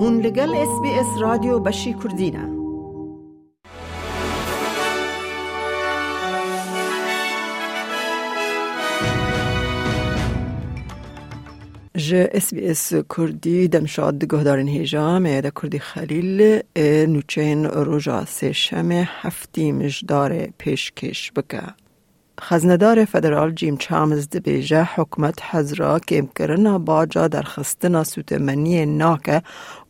هون لگل اس بی اس رادیو بشی کردینه ج اس بی اس کردی دمشاد گهدارن هیجا میده کردی خلیل نوچین روژا سه شمه هفتی مجدار پیشکش بکه. خزندار فدرال جیم چامز دبیجه حکمت حزرا که امکرنا باجا در خستنا سوتمنی ناکه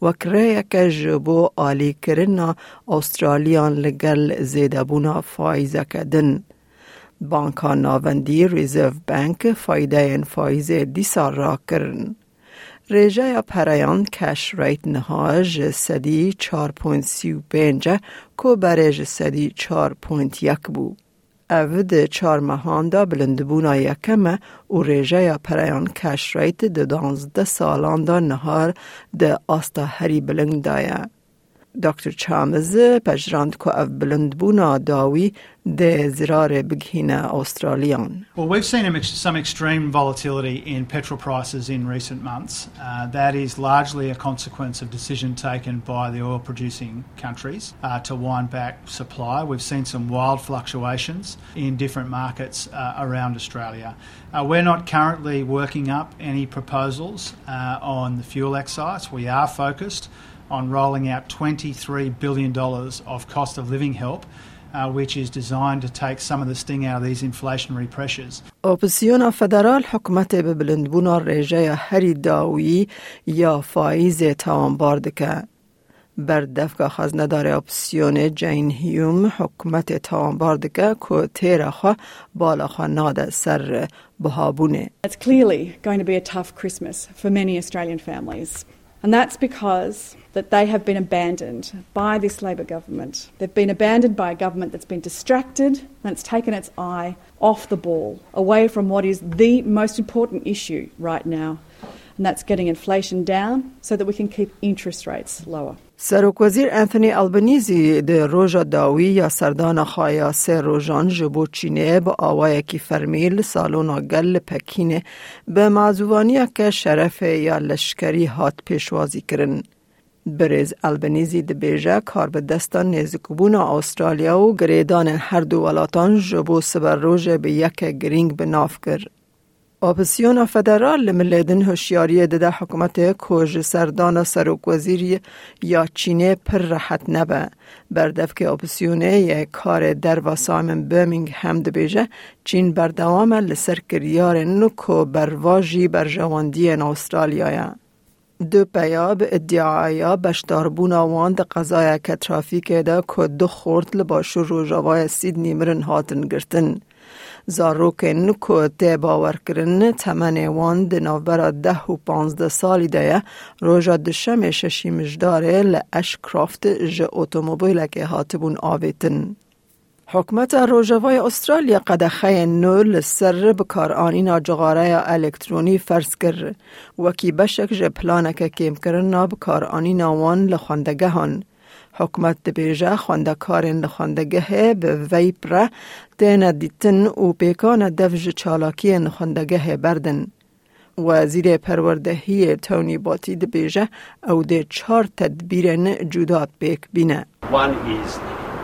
و کره که جبو آلی کرنا استرالیان لگل زیدبونا فایزه کدن. بانکا ناوندی ریزرو بانک فایده فایزه دی سال را کرن. ریجه یا پرایان کش ریت نهاج سدی 4.35 کو برج سدی 4.1 بو. او ده چار مهان دا بلندبونا یکمه و ریجه یا پرایان کش ریت ده دانزده سالان دا نهار ده آستا هری بلنگ دایه. دکتر چامز پجراند که اف بلند بونا داوی ده زرار بگهینه استرالیان. Well, we've seen some extreme volatility in petrol prices in recent months. Uh, that is largely a consequence of decision taken by the oil producing countries uh, to wind back supply. We've seen some wild fluctuations in different markets uh, around Australia. Uh, we're not currently working up any proposals uh, on the fuel excise. We are focused on rolling out $23 billion of cost of living help. Uh, which is designed to take some of the sting out of these inflationary pressures. اپسیون فدرال حکومت به بلندبونا ریجه هری داوی یا فایز تاوان که بر دفق خزندار اپسیون جین هیوم حکومت تاوان که که تیر خواه بالا خواه ناده سر بهابونه. It's clearly going to be a tough Christmas for many Australian families. And that's because that they have been abandoned by this Labor government. They've been abandoned by a government that's been distracted and it's taken its eye off the ball, away from what is the most important issue right now, and that's getting inflation down so that we can keep interest rates lower. سروک وزیر انتونی البنیزی ده روژا داوی یا سردان خوایا سه روژان جبو چینه با آوای کی فرمیل سالونا گل پکینه به معزوانی که شرف یا لشکری هات پیشوازی کرن. بریز البنیزی ده بیجه کار به دستان نزکبون استرالیا و گریدان هر دو ولاتان جبو سبر روژه به یک گرینگ به ناف کرد. اپسیون فدرال لملیدن هوشیاری ده حکومت کج سردان سروک وزیری یا چینه پر راحت نبه بردف که اپسیونه یک کار در و سامن برمینگ هم بیجه چین بردوام لسر کریار نکو برواجی بر جواندی استرالیا دو پیاب ادعایا بشداربون آوان ده قضای که ترافیک ده که دو خورد لباشو روژاوای سیدنی مرن هاتن گرتن. زاروکن کو تی باور کرن تمن وان د نوبر ده و پانزده سالی ده روژا دشم ششی مجداره لاشکرافت ج اتومبیل که هاتبون آویتن. حکمت روژوای استرالیا قدخه نول سر بکار آنینا جغاره الکترونی فرس کر وکی بشک ج پلانک کم کرنا بکار آنینا وان لخوندگه هن. حکمت دبیجه کارن لخواندگه به ویپره تین دیتن و پیکان دفج چالاکی نخواندگه بردن. وزیر پروردهی تونی باتی دبیجه او ده چار تدبیر جدا پیک بینه. One is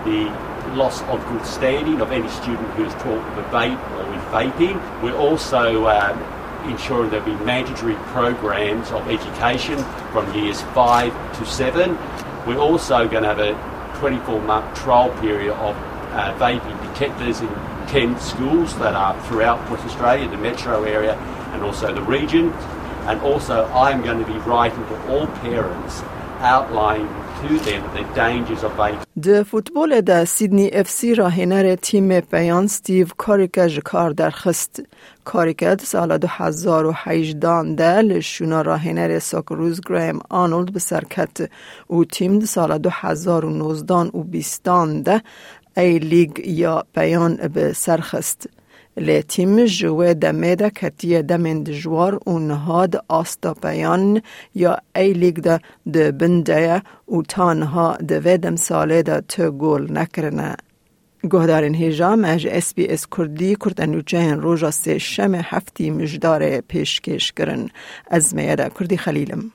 the loss of good standing of any student who is taught with vape or with vaping. We're also um, ensuring there be mandatory programs of education from years 5 to 7 we're also going to have a 24 month trial period of uh, vaping detectors in 10 schools that are throughout West Australia, the metro area, and also the region. And also, I'm going to be writing to all parents outlining د فوتبال د سیدنی اف سی راهنر تیم پیان ستیو کاریکا جکار درخست. کاریکا سال 2018 ده لشونا راهنر ساکروز گریم آنولد به سرکت و تیم سال 2019 و 20 ده ای لیگ یا پیان به سرخست. لی تیم جوه دمه کتیه دمین دجوار و نهاد آستا پیان یا ای لیگ ده ده بنده و تانها ده ودم ساله ده تو گول نکرنه. گهدارین هیجام اج اس بی اس کردی کردنوچه روژا سه شم هفتی مجدار پیشکش کرن از میاده کردی خلیلم.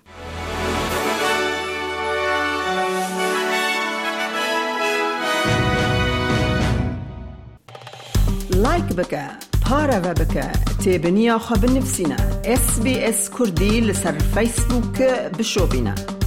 بکە. پارەوە بکە. تێبنییا خە بنفسینە. SسBS کوردی لەسەر فیسبووکە بشۆبینە.